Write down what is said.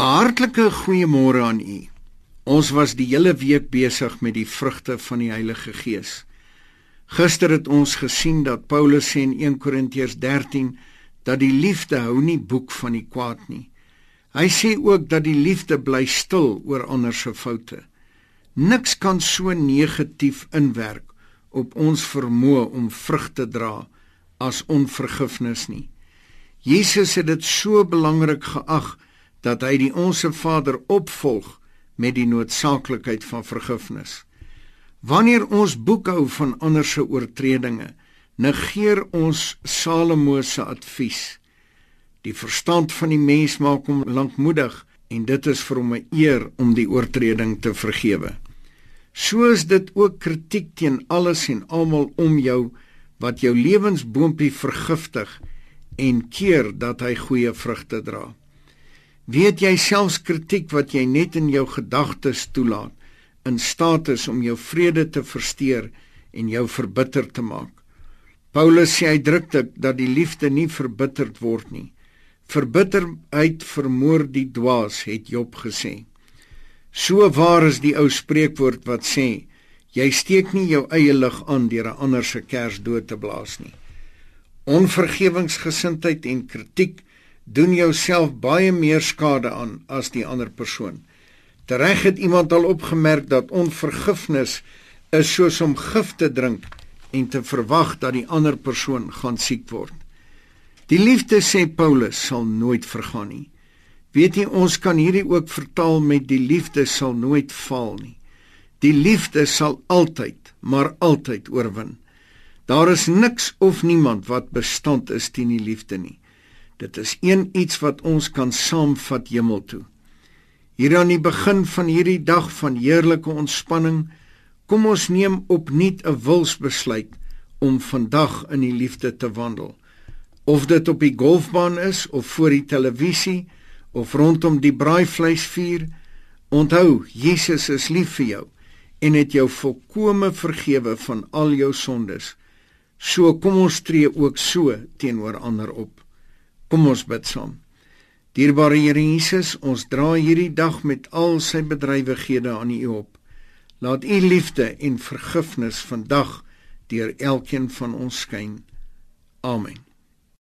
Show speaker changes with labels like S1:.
S1: Hartlike goeiemôre aan u. Ons was die hele week besig met die vrugte van die Heilige Gees. Gister het ons gesien dat Paulus sê in 1 Korintiërs 13 dat die liefde hou nie boek van die kwaad nie. Hy sê ook dat die liefde bly stil oor ander se foute. Niks kan so negatief inwerk op ons vermoë om vrug te dra as onvergifnis nie. Jesus het dit so belangrik geag dat hy die onsse Vader opvolg met die noodsaaklikheid van vergifnis. Wanneer ons boekhou van ander se oortredinge, negeer ons Salomo se advies. Die verstand van die mens maak hom lankmoedig en dit is vir hom 'n eer om die oortreding te vergewe. So is dit ook kritiek teen alles en almal om jou wat jou lewensboontjie vergiftig en keer dat hy goeie vrugte dra. Weet jy selfs kritiek wat jy net in jou gedagtes toelaat in staat is om jou vrede te versteur en jou verbitter te maak. Paulus sê uitdruklik dat die liefde nie verbitterd word nie. Verbitterheid vermoor die dwaas, het Job gesê. So waar is die ou spreekwoord wat sê jy steek nie jou eie lig aan deur 'n ander se kers dood te blaas nie. Onvergewingsgesindheid en kritiek doen jouself baie meer skade aan as die ander persoon. Tereg het iemand al opgemerk dat onvergifnis is soos om gif te drink en te verwag dat die ander persoon gaan siek word. Die liefde sê Paulus sal nooit vergaan nie. Weet jy ons kan hierdie ook vertaal met die liefde sal nooit val nie. Die liefde sal altyd, maar altyd oorwin. Daar is niks of niemand wat bestand is teen die liefde nie. Dit is een iets wat ons kan saamvat hemel toe. Hier aan die begin van hierdie dag van heerlike ontspanning, kom ons neem opnuut 'n wilsbesluit om vandag in die liefde te wandel. Of dit op die golfbaan is of voor die televisie of rondom die braaivleisvuur, onthou, Jesus is lief vir jou en het jou volkome vergewe van al jou sondes. So kom ons tree ook so teenoor ander op. Kom ons bid saam. Dierbare Here Jesus, ons dra hierdie dag met al sy bedrywighede aan U op. Laat U liefde en vergifnis vandag deur elkeen van ons skyn. Amen.